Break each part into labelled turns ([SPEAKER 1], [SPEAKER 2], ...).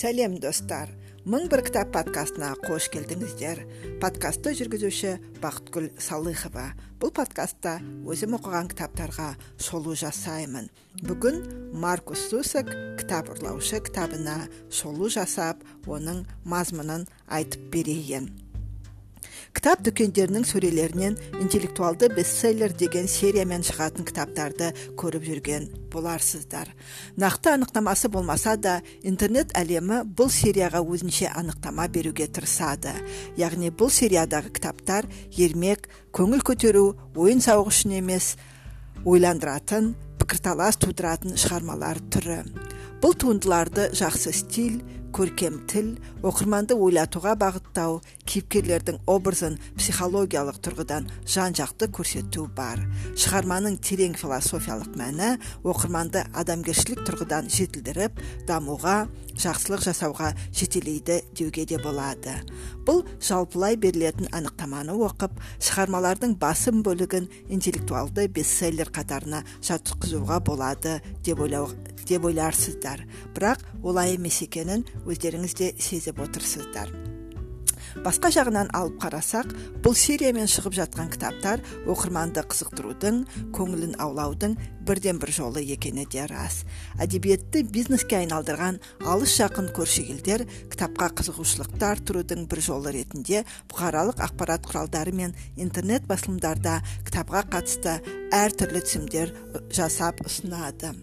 [SPEAKER 1] сәлем достар. Мың бір кітап подкастына қош келдіңіздер. Подкастты жүргізуші бақытгүл салыхова. Бұл подкастта өзім оқыған кітаптарға шолу жасаймын. Бүгін маркус сусак кітап ұрлаушы кітабына шолу жасап оның мазмұнын айтып берейін. Кітап дүкендерінің сөрелерінен интеллектуалды бестселлер деген сериямен шығатын кітаптарды көріп жүрген боларсыздар. Нақты анықтамасы болмаса да интернет әлемі бұл серияға өзінше анықтама беруге тырысады. Яғни бұл сериядағы кітаптар ермек көңіл көтеру ойын сауық үшін емес ойландыратын пікірталас тудыратын шығармалар түрі. Бұл туындыларды жақсы стиль көркем тіл оқырманды ойлатуға бағыттау кейіпкерлердің образын психологиялық тұрғыдан жан жақты көрсету бар. Шығарманың терең философиялық мәні оқырманды адамгершілік тұрғыдан жетілдіріп дамуға жақсылық жасауға жетелейді деуге де болады. Бұл жалпылай берілетін анықтаманы оқып шығармалардың басым бөлігін интеллектуалды бестселлер қатарына жатқызуға болады деп ойлау деп ойларсыздар. Бірақ олай емес екенін өздеріңіз де сезіп отырсыздар. Басқа жағынан алып қарасақ бұл сериямен шығып жатқан кітаптар оқырманды қызықтырудың көңілін аулаудың бірден бір жолы екені де рас. Әдебиетті бизнеске айналдырған алыс жақын көрші елдер кітапқа қызығушылықты арттырудың бір жолы ретінде бұқаралық ақпарат құралдары мен интернет басылымдарда кітапқа қатысты әртүрлі тізімдер жасап ұсынады.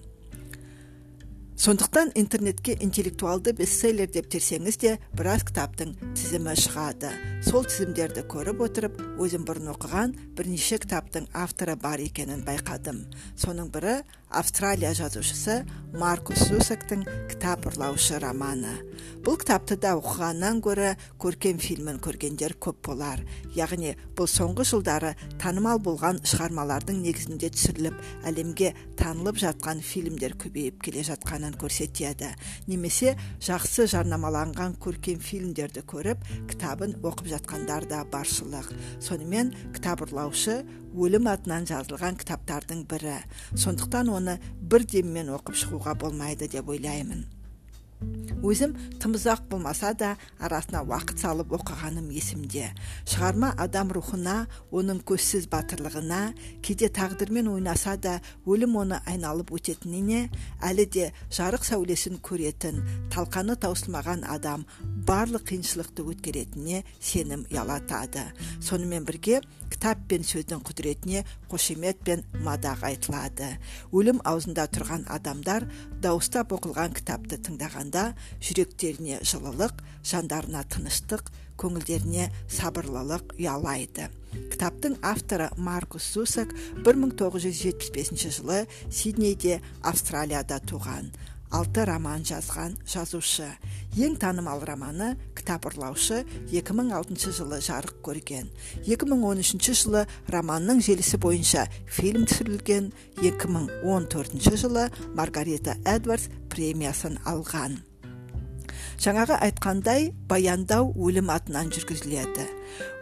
[SPEAKER 1] Сондықтан интернетке интеллектуалды бестселлер деп терсеңіз де біраз кітаптың тізімі шығады. Сол тізімдерді көріп отырып өзім бұрын оқыған бірнеше кітаптың авторы бар екенін байқадым. Соның бірі австралия жазушысы маркус зусактың кітап ұрлаушы романы. Бұл кітапты да оқығаннан гөрі көркем фильмін көргендер көп болар. Яғни бұл соңғы жылдары танымал болған шығармалардың негізінде түсіріліп әлемге танылып жатқан фильмдер көбейіп келе жатқанын көрсетеді. Немесе жақсы жарнамаланған көркем фильмдерді көріп кітабын оқып жатқандар да баршылық. Сонымен кітап ұрлаушы өлім атынан жазылған кітаптардың бірі. Сондықтан оны бір деммен оқып шығуға болмайды деп ойлаймын. Өзім тым ұзақ болмаса да арасына уақыт салып оқығаным есімде. Шығарма адам рухына оның көзсіз батырлығына кейде тағдырмен ойнаса да өлім оны айналып өтетініне әлі де жарық сәулесін көретін талқаны таусылмаған адам барлық қиыншылықты өткеретініне сенім ұялатады сонымен бірге кітап пен сөздің құдіретіне қошемет пен мадақ айтылады. Өлім аузында тұрған адамдар дауыстап оқылған кітапты тыңдаған жүректеріне жылылық жандарына тыныштық көңілдеріне сабырлылық ұялайды. Кітаптың авторы маркус зусак 1975 жылы сиднейде австралияда туған. Алты роман жазған жазушы. Ең танымал романы кітап ұрлаушы 2006 жылы жарық көрген. 2013 жылы романның желісі бойынша фильм түсірілген. 2014 жылы маргарита эдвардс премиясын алған. Жаңағы айтқандай баяндау өлім атынан жүргізіледі.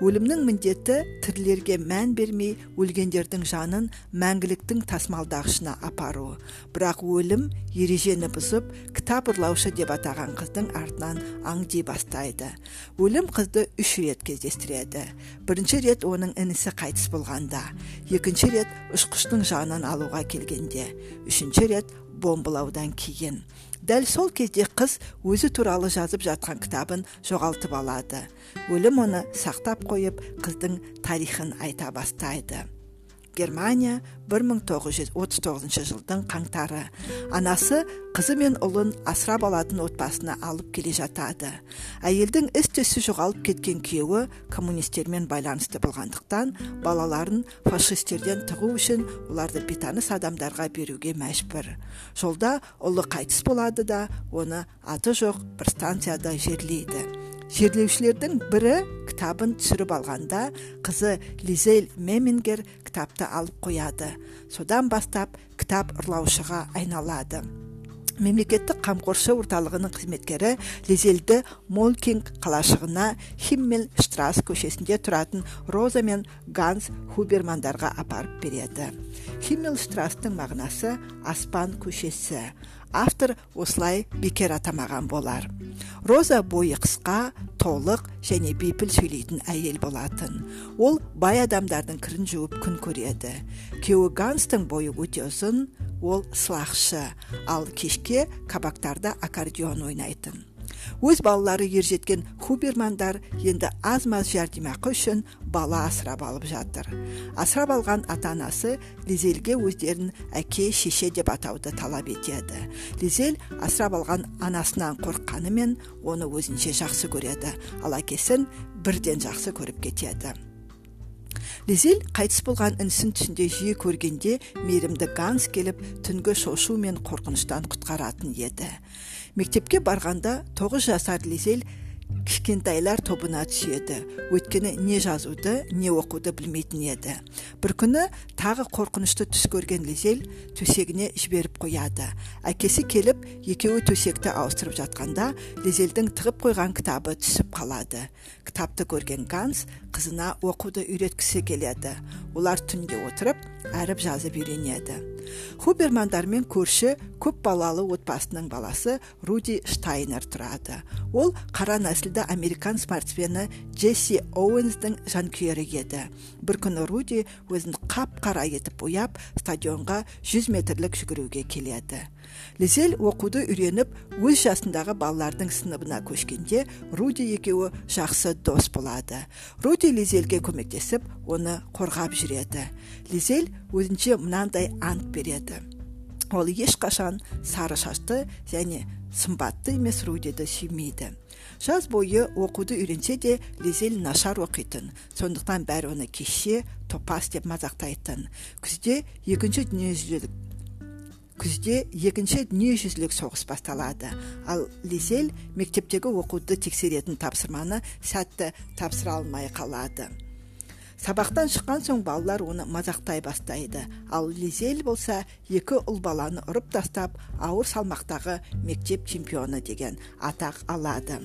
[SPEAKER 1] Өлімнің міндеті тірілерге мән бермей өлгендердің жанын мәңгіліктің тасымалдағышына апару. Бірақ өлім ережені бұзып кітап ұрлаушы деп атаған қыздың артынан аңди бастайды. Өлім қызды үш рет кездестіреді. Бірінші рет оның інісі қайтыс болғанда екінші рет ұшқыштың жанын алуға келгенде үшінші рет бомбалаудан кейін. Дәл сол кезде қыз өзі туралы жазып жатқан кітабын жоғалтып алады. Өлім оны сақтап қойып қыздың тарихын айта бастайды. Германия 1939 жылдың қаңтары. Анасы қызы мен ұлын асырап алатын отбасына алып келе жатады. Әйелдің із түссіз жоғалып кеткен күйеуі коммунистермен байланысты болғандықтан балаларын фашистерден тығу үшін оларды бейтаныс адамдарға беруге мәжбүр. Жолда ұлы қайтыс болады да оны аты жоқ бір станцияда жерлейді. Жерлеушілердің бірі кітабын түсіріп алғанда қызы лизель мемингер кітапты алып қояды. Содан бастап кітап ұрлаушыға айналады. Мемлекеттік қамқоршы орталығының қызметкері лизельді молкинг қалашығына химмел штрасс көшесінде тұратын роза мен ганс хубермандарға апарып береді. Химмел штрасстың мағынасы аспан көшесі. Автор осылай бекер атамаған болар. Роза бойы қысқа толық және бейпіл сөйлейтін әйел болатын. Ол бай адамдардың кірін жуып күн көреді. Күйеуі ганстың бойы өте ұзын ол сылақшы. Ал кешке кабактарда аккордеон ойнайтын. Өз балалары ержеткен хубермандар енді аз маз жәрдемақы үшін бала асырап алып жатыр. Асырап алған ата анасы лизельге өздерін әке шеше деп атауды талап етеді. Лизель асырап алған анасынан қорыққанымен оны өзінше жақсы көреді. Ал әкесін бірден жақсы көріп кетеді. Лизель қайтыс болған інісін түсінде жиі көргенде мейірімді ганс келіп түнгі шошу мен қорқыныштан құтқаратын еді. Мектепке барғанда тоғыз жасар лизель кішкентайлар тобына түседі. Өйткені не жазуды не оқуды білмейтін еді. Бір күні тағы қорқынышты түс көрген лизель төсегіне жіберіп қояды. Әкесі келіп екеуі төсекті ауыстырып жатқанда лизельдің тығып қойған кітабы түсіп қалады. Кітапты көрген ганс қызына оқуды үйреткісі келеді. Олар түнде отырып әріп жазып үйренеді. Хубермандармен көрші көп балалы отбасының баласы руди штайнер тұрады. Ол қара нәсілді американ спортсмені джесси оуэнсдің жанкүйері еді. Бір күні руди өзін қап қара етіп бояп стадионға 100 метрлік жүгіруге келеді. Лизель оқуды үйреніп өз жасындағы балалардың сыныбына көшкенде руди екеуі жақсы дос болады. Руди лизельге көмектесіп оны қорғап жүреді. Лизель өзінше мынандай ант береді. Ол ешқашан сары шашты және сымбатты емес рудиді сүймейді. Жаз бойы оқуды үйренсе де лизель нашар оқитын. Сондықтан бәрі оны кеше топас деп мазақтайтын. Күзде екінші дүниежүзілік күзде екінші дүниежүзілік соғыс басталады. Ал лизель мектептегі оқуды тексеретін тапсырманы сәтті тапсыра алмай қалады. Сабақтан шыққан соң балалар оны мазақтай бастайды. Ал лизель болса екі ұл баланы ұрып тастап ауыр салмақтағы мектеп чемпионы деген атақ алады.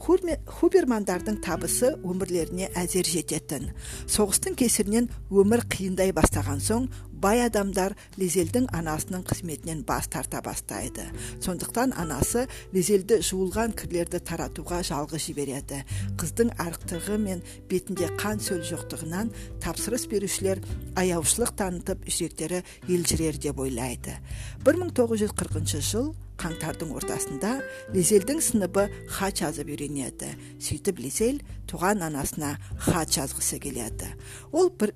[SPEAKER 1] Хубермандардың табысы өмірлеріне әзер жететін. Соғыстың кесірінен өмір қиындай бастаған соң бай адамдар лизельдің анасының қызметінен бас тарта бастайды. Сондықтан анасы лизельді жуылған кірлерді таратуға жалғыз жібереді. Қыздың арықтығы мен бетінде қан сөл жоқтығынан тапсырыс берушілер аяушылық танытып жүректері елжірер деп ойлайды. 1940 жыл қаңтардың ортасында лизельдің сыныбы хат жазып үйренеді. Сөйтіп лизель туған анасына хат жазғысы келеді. Ол бір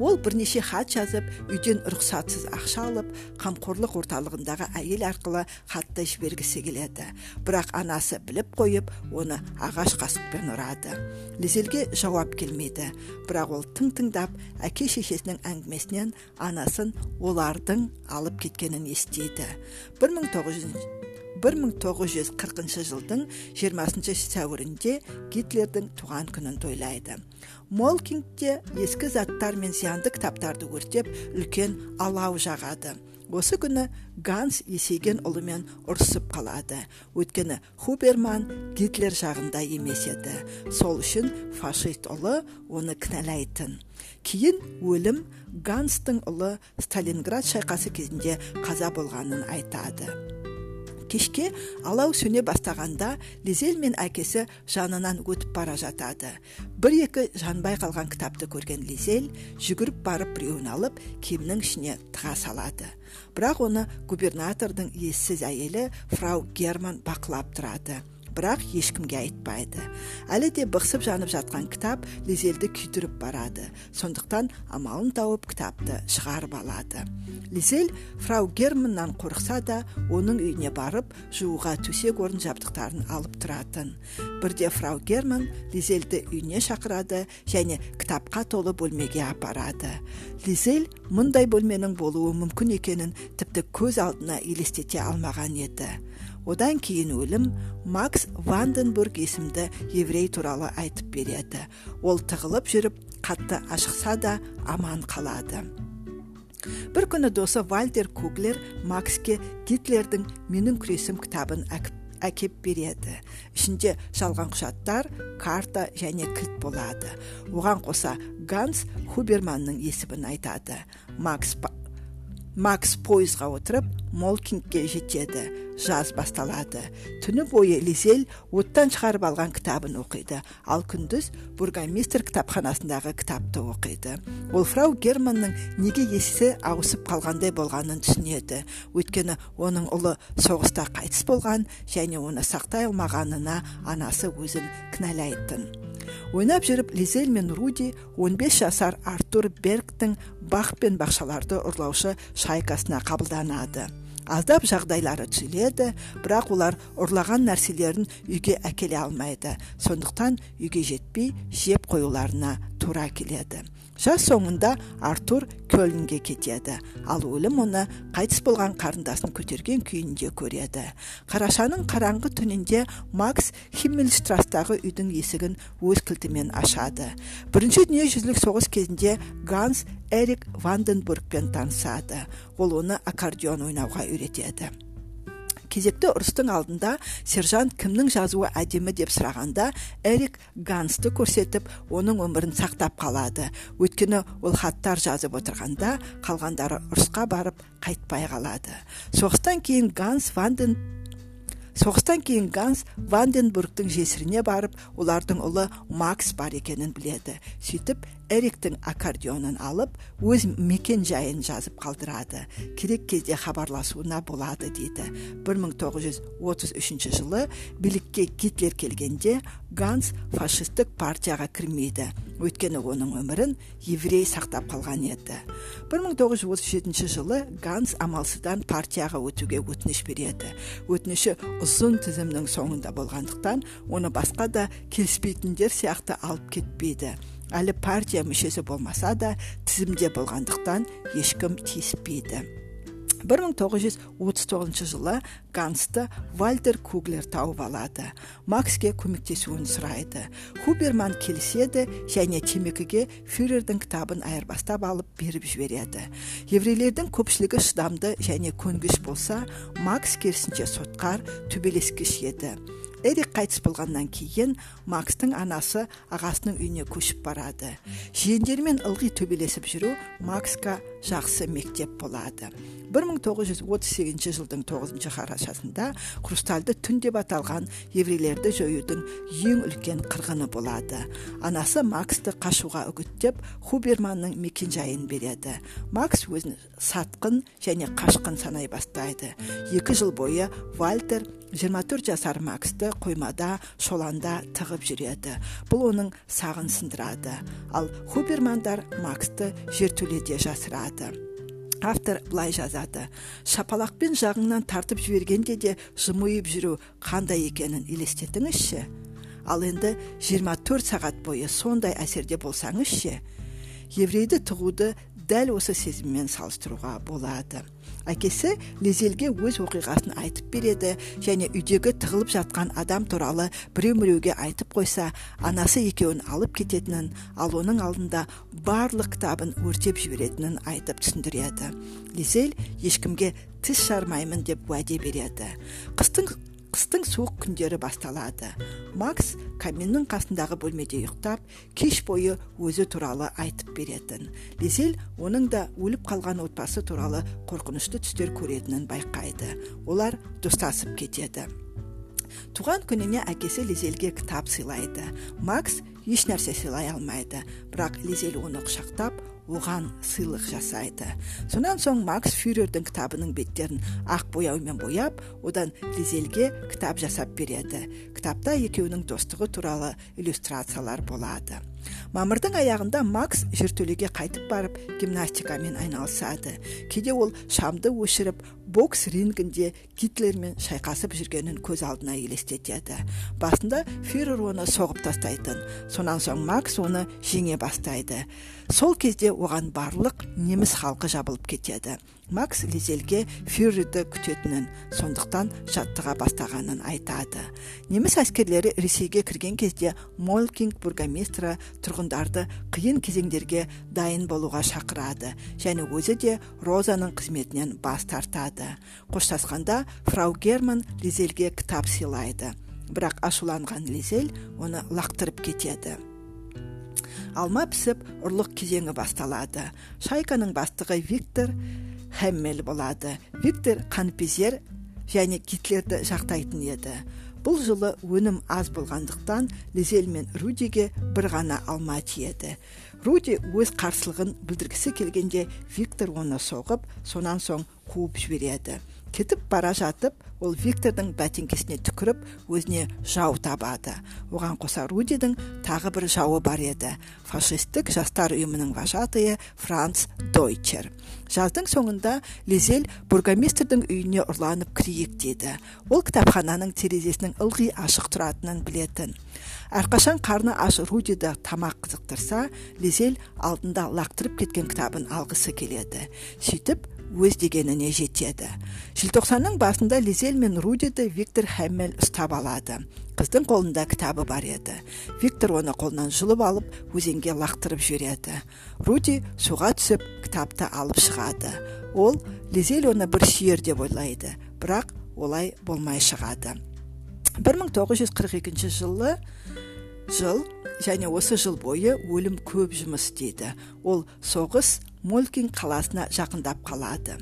[SPEAKER 1] ол бірнеше хат жазып үйден рұқсатсыз ақша алып қамқорлық орталығындағы әйел арқылы хатты жібергісі келеді. Бірақ анасы біліп қойып оны ағаш қасықпен ұрады. Лизельге жауап келмейді. Бірақ ол тың тыңдап әке шешесінің әңгімесінен анасын олардың алып кеткенін естиді. 1940 жылдың 20 сәуірінде гитлердің туған күнін тойлайды. Молкингте ескі заттар мен зиянды кітаптарды өртеп үлкен алау жағады. Осы күні ганс есейген ұлымен ұрысып қалады. Өйткені хуберман гитлер жағында емес еді. Сол үшін фашист ұлы оны кінәлайтын. Кейін өлім ганстың ұлы сталинград шайқасы кезінде қаза болғанын айтады. Кешке алау сөне бастағанда лизель мен әкесі жанынан өтіп бара жатады. Бір екі жанбай қалған кітапты көрген лизель жүгіріп барып біреуін алып киімнің ішіне тыға салады. Бірақ оны губернатордың ессіз әйелі фрау герман бақылап тұрады. Бірақ ешкімге айтпайды. Әлі де бықсып жанып жатқан кітап лизельді күйдіріп барады. Сондықтан амалын тауып кітапты шығарып алады. Лизель фрау германнан қорықса да оның үйіне барып жууға төсек орын жабдықтарын алып тұратын. Бірде фрау герман лизельді үйіне шақырады және кітапқа толы бөлмеге апарады. Лизель мұндай бөлменің болуы мүмкін екенін тіпті көз алдына елестете алмаған еді. Одан кейін өлім макс ванденбург есімді еврей туралы айтып береді. Ол тығылып жүріп қатты ашықса да аман қалады. Бір күні досы вальтер куглер макске гитлердің менің күресім кітабын әкеп береді. Ішінде жалған құжаттар карта және кілт болады. Оған қоса ганс хуберманның есімін айтады. Макс макс пойызға отырып молкингке жетеді жаз басталады түні бойы лизель оттан шығарып алған кітабын оқиды ал күндіз бургомистр кітапханасындағы кітапты оқиды ол фрау германның неге есі ауысып қалғандай болғанын түсінеді өйткені оның ұлы соғыста қайтыс болған және оны сақтай алмағанына анасы өзін кінәлайтын ойнап жүріп лизель мен руди 15 жасар артур бергтің бақ пен бақшаларды ұрлаушы шайкасына қабылданады. Аздап жағдайлары түзеледі бірақ олар ұрлаған нәрселерін үйге әкеле алмайды. Сондықтан үйге жетпей жеп қоюларына тура келеді. Жас соңында артур көлнге кетеді. Ал өлім оны қайтыс болған қарындасын көтерген күйінде көреді. Қарашаның қараңғы түнінде макс химмельштрастағы үйдің есігін өз кілтімен ашады. Бірінші дүниежүзілік соғыс кезінде ганс эрик ванденбургпен танысады. Ол оны аккордеон ойнауға үйретеді. Кезекті ұрыстың алдында сержант кімнің жазуы әдемі деп сұрағанда эрик гансты көрсетіп оның өмірін сақтап қалады. Өйткені ол хаттар жазып отырғанда қалғандары ұрысқа барып қайтпай қалады. Соғыстан кейін ганс ванден соғыстан кейін ганс ванденбургтің жесіріне барып олардың ұлы макс бар екенін біледі. Сөйтіп эриктің аккордеонын алып өз мекен жайын жазып қалдырады. Керек кезде хабарласуына болады дейді. 1933 жылы билікке гитлер келгенде ганс фашистік партияға кірмейді. Өйткені оның өмірін еврей сақтап қалған еді. 1937 жылы ганс амалсыздан партияға өтуге өтініш береді. Өтініші ұзын тізімнің соңында болғандықтан оны басқа да келіспейтіндер сияқты алып кетпейді. Әлі партия мүшесі болмаса да тізімде болғандықтан ешкім тиіспейді. 1939 жылы гансты вальтер куглер тауып алады. Макске көмектесуін сұрайды. Хуберман келіседі және темекіге фюрердің кітабын айырбастап алып беріп жібереді. Еврейлердің көпшілігі шыдамды және көнгіш болса макс керісінше сотқар төбелескіш еді. Эрик қайтыс болғаннан кейін макстың анасы ағасының үйіне көшіп барады. Жиендерімен ылғи төбелесіп жүру максқа жақсы мектеп болады. 1938 жылдың 9 қарашасында хрустальды түн деп аталған еврейлерді жоюдың ең үлкен қырғыны болады. Анасы максты қашуға үгіттеп хуберманның мекенжайын береді. Макс өзін сатқын және қашқын санай бастайды. Екі жыл бойы вальтер 24 жасар максты қоймада шоланда тығып жүреді. Бұл оның сағын сындырады. Ал хубермандар максты жертөледе жасырады. Автор былай жазады шапалақпен жағыңнан тартып жібергенде де жымиып жүру қандай екенін елестетіңізші. Ал енді 24 сағат бойы сондай әсерде болсаңыз ше еврейді тығуды дәл осы сезіммен салыстыруға болады. Әкесі лизельге өз оқиғасын айтып береді және үйдегі тығылып жатқан адам туралы біреу міреуге айтып қойса анасы екеуін алып кететінін ал оның алдында барлық кітабын өртеп жіберетінін айтып түсіндіреді. Лизель ешкімге тіс жармаймын деп уәде береді. Қыстың қыстың суық күндері басталады. Макс каминнің қасындағы бөлмеде ұйықтап кеш бойы өзі туралы айтып беретін. Лизель оның да өліп қалған отбасы туралы қорқынышты түстер көретінін байқайды. Олар достасып кетеді. Туған күніне әкесі лизельге кітап сыйлайды. Макс еш нәрсе сыйлай алмайды. Бірақ лизель оны құшақтап оған сыйлық жасайды. Сонан соң макс фюрердің кітабының беттерін ақ бояумен бояп одан лизельге кітап жасап береді. Кітапта екеуінің достығы туралы иллюстрациялар болады. Мамырдың аяғында макс жертөлеге қайтып барып гимнастикамен айналысады. Кейде ол шамды өшіріп бокс рингінде гитлермен шайқасып жүргенін көз алдына елестетеді. Басында фюрер оны соғып тастайтын. Сонан соң макс оны жеңе бастайды. Сол кезде оған барлық неміс халқы жабылып кетеді. Макс лизельге фюрерді күтетінін сондықтан жаттыға бастағанын айтады. Неміс әскерлері ресейге кірген кезде молкинг бургомистрі тұрғындарды қиын кезеңдерге дайын болуға шақырады және өзі де розаның қызметінен бас тартады. Қоштасқанда фрау герман лизельге кітап сыйлайды. Бірақ ашуланған лизель оны лақтырып кетеді. Алма пісіп ұрлық кезеңі басталады. Шайканың бастығы виктор хэммел болады. Виктор қанпезер және гитлерді жақтайтын еді. Бұл жылы өнім аз болғандықтан лизель мен рудиге бір ғана алма тиеді. Руди өз қарсылығын білдіргісі келгенде виктор оны соғып сонан соң қуып жібереді. Кетіп бара жатып ол виктордың бәтеңкесіне түкіріп өзіне жау табады. Оған қоса рудидің тағы бір жауы бар еді. Фашистік жастар ұйымының вожатыйы франц дойчер. Жаздың соңында лизель бургомистрдің үйіне ұрланып кірейік деді. Ол кітапхананың терезесінің ылғи ашық тұратынын білетін. Әрқашан қарны аш рудиді тамақ қызықтырса лизель алдында лақтырып кеткен кітабын алғысы келеді. Сөйтіп өз дегеніне жетеді. Желтоқсанның басында лизель мен рудиді виктор хэммел ұстап алады. Қыздың қолында кітабы бар еді. Виктор оны қолынан жұлып алып өзенге лақтырып жібереді руди суға түсіп кітапты алып шығады. Ол лизель оны бір сүйер деп ойлайды бірақ олай болмай шығады. 1942 жылы жыл және осы жыл бойы өлім көп жұмыс істейді. Ол соғыс молкин қаласына жақындап қалады.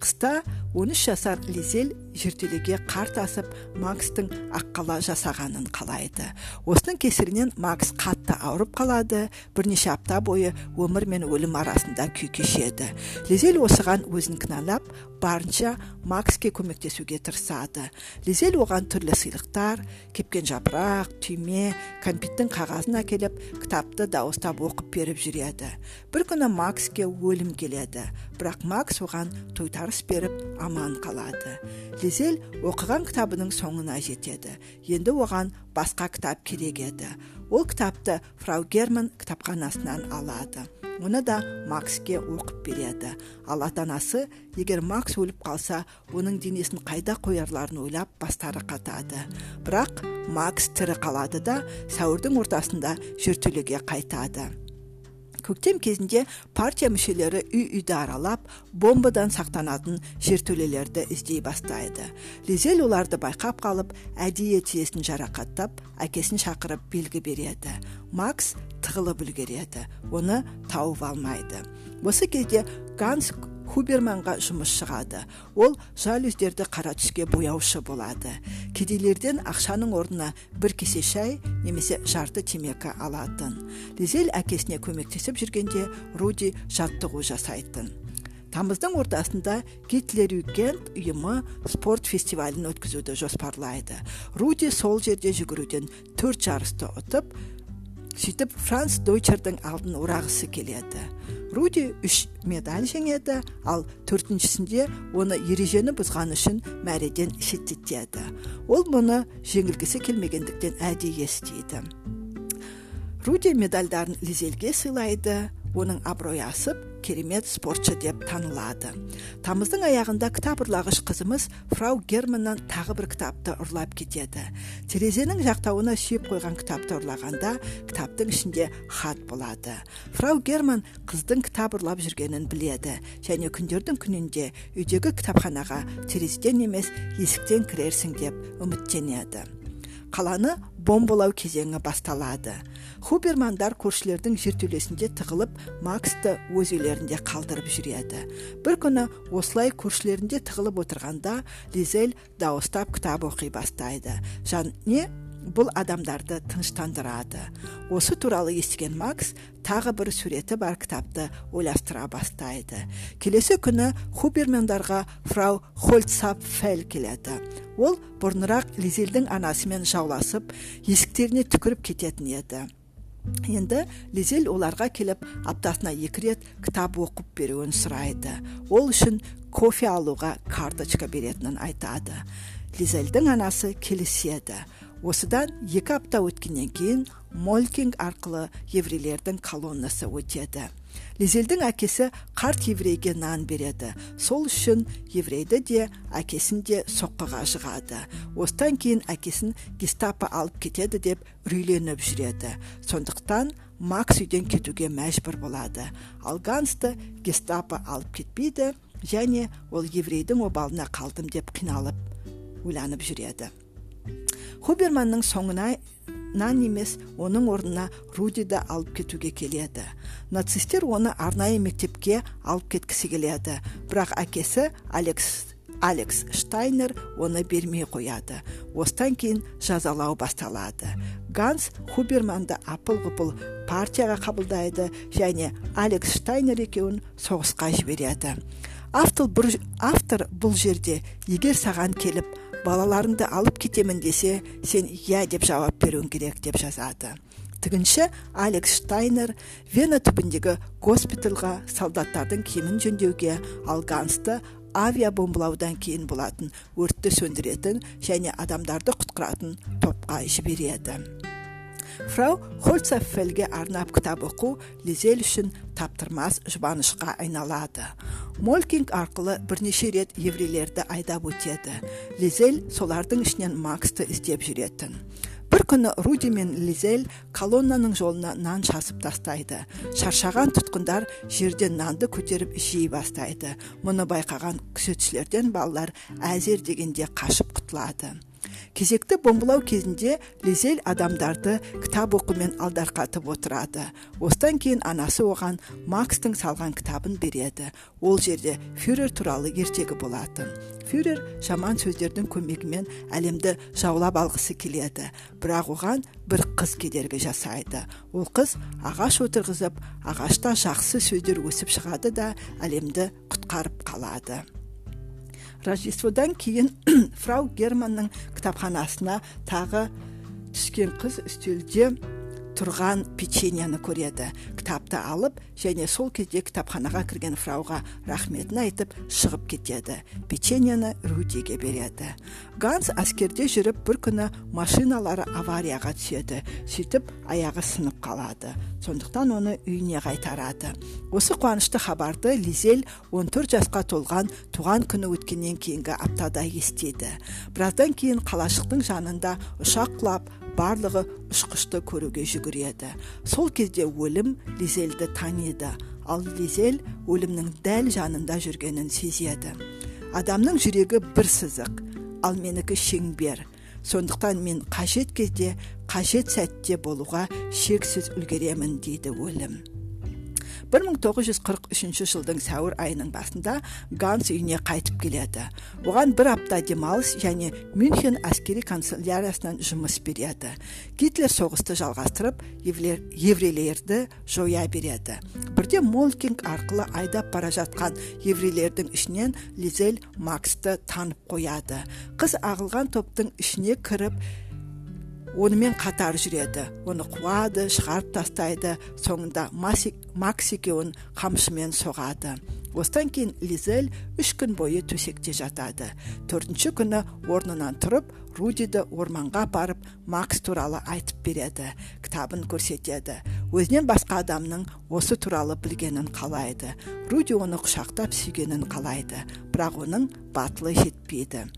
[SPEAKER 1] Қыста 13 жасар лизель жертөлеге қар тасып макстың аққала жасағанын қалайды. Осының кесірінен макс қатты ауырып қалады. Бірнеше апта бойы өмір мен өлім арасында күй кешеді. Лизель осыған өзін кінәлап барынша макске көмектесуге тырысады. Лизель оған түрлі сыйлықтар кепкен жапырақ түйме кәмпиттің қағазын әкеліп кітапты дауыстап оқып беріп жүреді. Бір күні макске өлім келеді. Бірақ макс оған тойтарыс беріп аман қалады. Лизель оқыған кітабының соңына жетеді. Енді оған басқа кітап керек еді. Ол кітапты фрау герман кітапханасынан алады. Оны да макске оқып береді. Ал ата анасы егер макс өліп қалса оның денесін қайда қоярларын ойлап бастары қатады. Бірақ макс тірі қалады да сәуірдің ортасында жертөлеге қайтады. Көктем кезінде партия мүшелері үй үйді аралап бомбадан сақтанатын жертөлелерді іздей бастайды лизель оларды байқап қалып әдейі тізесін жарақаттап әкесін шақырып белгі береді макс тығылып үлгереді оны тауып алмайды осы кезде ганс хуберманға жұмыс шығады. Ол жалюздерді қара түске бояушы болады. Кедейлерден ақшаның орнына бір кесе шай немесе жарты темекі алатын. Лизель әкесіне көмектесіп жүргенде руди жаттығу жасайтын. Тамыздың ортасында гитлер югент ұйымы спорт фестивалін өткізуді жоспарлайды. Руди сол жерде жүгіруден төрт жарысты ұтып сөйтіп франц дойчердің алдын орағысы келеді. Руди үш медаль жеңеді ал төртіншісінде оны ережені бұзған үшін мәреден шеттетеді ол мұны жеңілгісі келмегендіктен әдейі істейді руди медальдарын лизельге сыйлайды. Оның абыройы асып керемет спортшы деп танылады. Тамыздың аяғында кітап ұрлағыш қызымыз фрау германнан тағы бір кітапты ұрлап кетеді. Терезенің жақтауына сүйеп қойған кітапты ұрлағанда кітаптың ішінде хат болады. Фрау герман қыздың кітап ұрлап жүргенін біледі және күндердің күнінде үйдегі кітапханаға терезеден емес есіктен кірерсің деп үміттенеді. Қаланы бомбалау кезеңі басталады. Хубермандар көршілердің жертөлесінде тығылып максты өз үйлерінде қалдырып жүреді. Бір күні осылай көршілерінде тығылып отырғанда лизель дауыстап кітап оқи бастайды. Және бұл адамдарды тыныштандырады. Осы туралы естіген макс тағы бір суреті бар кітапты ойластыра бастайды. Келесі күні хубермандарға фрау хольцапфель келеді. Ол бұрынырақ лизельдің анасымен жауласып есіктеріне түкіріп кететін еді. Енді лизель оларға келіп аптасына екі рет кітап оқып беруін сұрайды. Ол үшін кофе алуға карточка беретінін айтады. Лизельдің анасы келіседі. Осыдан екі апта өткеннен кейін молькинг арқылы еврейлердің колоннасы өтеді. Лизельдің әкесі қарт еврейге нан береді. Сол үшін еврейді де әкесін де соққыға жығады. Осыдан кейін әкесін гестапо алып кетеді деп үрейленіп жүреді. Сондықтан макс үйден кетуге мәжбүр болады. Ал гансты гестапо алып кетпейді және ол еврейдің обалына қалдым деп қиналып ойланып жүреді. Хуберманның соңына нан емес оның орнына рудиді алып кетуге келеді. Нацистер оны арнайы мектепке алып кеткісі келеді. Бірақ әкесі алекс алекс штайнер оны бермей қояды. Осыдан кейін жазалау басталады. Ганс хуберманды апыл ғұпыл партияға қабылдайды және алекс штайнер екеуін соғысқа жібереді. Автор автор бұл жерде егер саған келіп балаларыңды алып кетемін десе сен иә деп жауап беруің керек деп жазады. Тігінші алекс штайнер вена түбіндегі госпитальға солдаттардың киімін жөндеуге ал гансты авиабомбалаудан кейін болатын өртті сөндіретін және адамдарды құтқаратын топқа жібереді. Фрау хольцаффельге арнап кітап оқу лизель үшін таптырмас жұбанышқа айналады. Молькинг арқылы бірнеше рет еврейлерді айдап өтеді. Лизель солардың ішінен максты іздеп жүретін. Бір күні руди мен лизель колоннаның жолына нан шасып тастайды. Шаршаған тұтқындар жерден нанды көтеріп жей бастайды. Мұны байқаған күзетшілерден балалар әзер дегенде қашып құтылады. Кезекті бомбылау кезінде лизель адамдарды кітап оқумен алдарқатып отырады. Осыдан кейін анасы оған макстың салған кітабын береді. Ол жерде фюрер туралы ертегі болатын. Фюрер жаман сөздердің көмегімен әлемді жаулап алғысы келеді. Бірақ оған бір қыз кедергі жасайды. Ол қыз ағаш отырғызып ағашта жақсы сөздер өсіп шығады да әлемді құтқарып қалады. Рождестводан кейін фрау германның кітапханасына тағы түскен қыз үстелде тұрған печеньяны көреді. Кітапты алып және сол кезде кітапханаға кірген фрауға рахметін айтып шығып кетеді. Печеньяны рудиге береді. Ганс әскерде жүріп бір күні машиналары аварияға түседі. Сөйтіп аяғы сынып қалады. Сондықтан оны үйіне қайтарады. Осы қуанышты хабарды лизель 14 жасқа толған туған күні өткеннен кейінгі аптада естиді. Біраздан кейін қалашықтың жанында ұшақ құлап барлығы ұшқышты көруге жүгіреді. Сол кезде өлім лизельді таниды. Ал лизель өлімнің дәл жанында жүргенін сезеді. Адамның жүрегі бір сызық ал менікі шеңбер. Сондықтан мен қажет кезде қажет сәтте болуға шексіз үлгеремін дейді өлім. 1943 жылдың сәуір айының басында ганс үйіне қайтып келеді. Оған бір апта демалыс және мюнхен әскери канцеляриясынан жұмыс береді. Гитлер соғысты жалғастырып еврейлерді жоя береді. Бірде молкинг арқылы айдап бара жатқан еврейлердің ішінен лизель максты танып қояды. Қыз ағылған топтың ішіне кіріп онымен қатар жүреді. Оны қуады шығарып тастайды соңында макс екеуін қамшымен соғады. Осыдан кейін лизель үш күн бойы төсекте жатады. Төртінші күні орнынан тұрып рудиді орманға барып макс туралы айтып береді кітабын көрсетеді. Өзінен басқа адамның осы туралы білгенін қалайды. Руди оны құшақтап сүйгенін қалайды бірақ оның батылы жетпейді.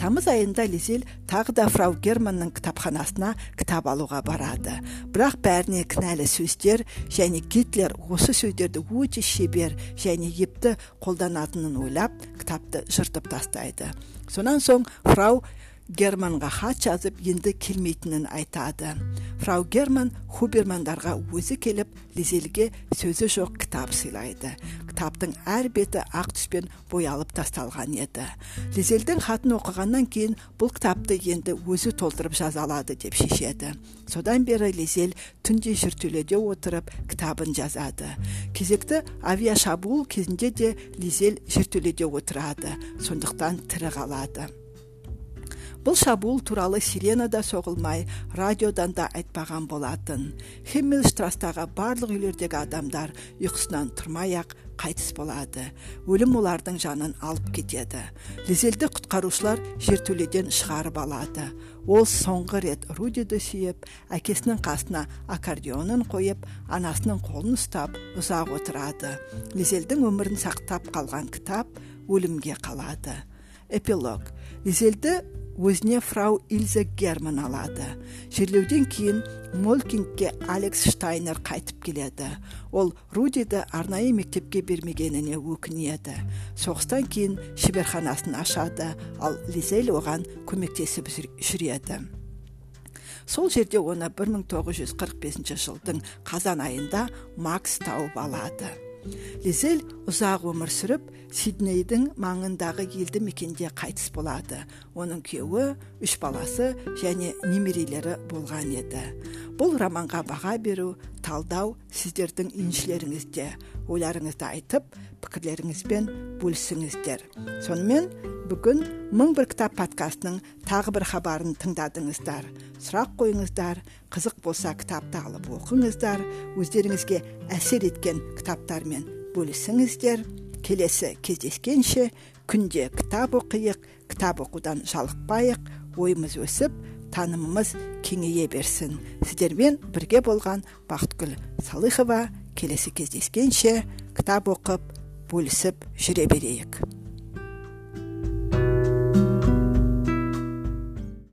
[SPEAKER 1] Тамыз айында лизель тағы да фрау германның кітапханасына кітап алуға барады. Бірақ бәріне кінәлі сөздер және гитлер осы сөздерді өте шебер және епті қолданатынын ойлап кітапты жыртып тастайды. Сонан соң фрау германға хат жазып енді келмейтінін айтады. Фрау герман хубермандарға өзі келіп лизельге сөзі жоқ кітап сыйлайды. Кітаптың әр беті ақ түспен боялып тасталған еді. Лизельдің хатын оқығаннан кейін бұл кітапты енді өзі толтырып жаза алады деп шешеді. Содан бері лизель түнде жертөледе отырып кітабын жазады. Кезекті авиашабуыл кезінде де лизель жертөледе отырады. Сондықтан тірі қалады. Бұл шабуыл туралы сирена да соғылмай радиодан да айтпаған болатын. Хеммельштрастағы барлық үйлердегі адамдар ұйқысынан тұрмай ақ қайтыс болады. Өлім олардың жанын алып кетеді. Лизельді құтқарушылар жертөледен шығарып алады. Ол соңғы рет рудиді сүйіп әкесінің қасына аккордеонын қойып анасының қолын ұстап ұзақ отырады. Лизельдің өмірін сақтап қалған кітап өлімге қалады. Эпилог. Лизельді өзіне фрау ильза герман алады. Жерлеуден кейін молкингке алекс штайнер қайтып келеді. Ол рудиді арнайы мектепке бермегеніне өкінеді. Соғыстан кейін шеберханасын ашады ал лизель оған көмектесіп жүреді. Сол жерде оны 1945 жылдың қазан айында макс тауып алады. Лизель ұзақ өмір сүріп сиднейдің маңындағы елді мекенде қайтыс болады. Оның күйеуі үш баласы және немерелері болған еді. Бұл романға баға беру талдау сіздердің еншілеріңізде. Ойларыңызды айтып пікірлеріңізбен бөлісіңіздер. Сонымен бүгін мың бір кітап подкастының тағы бір хабарын тыңдадыңыздар. Сұрақ қойыңыздар қызық болса кітапты алып оқыңыздар өздеріңізге әсер еткен кітаптармен бөлісіңіздер. Келесі кездескенше күнде кітап оқиық кітап оқудан жалықпайық ойымыз өсіп танымымыз кеңейе берсін. Сіздермен бірге болған бақытгүл салыхова келесі кездескенше кітап оқып бөлісіп жүре берейік.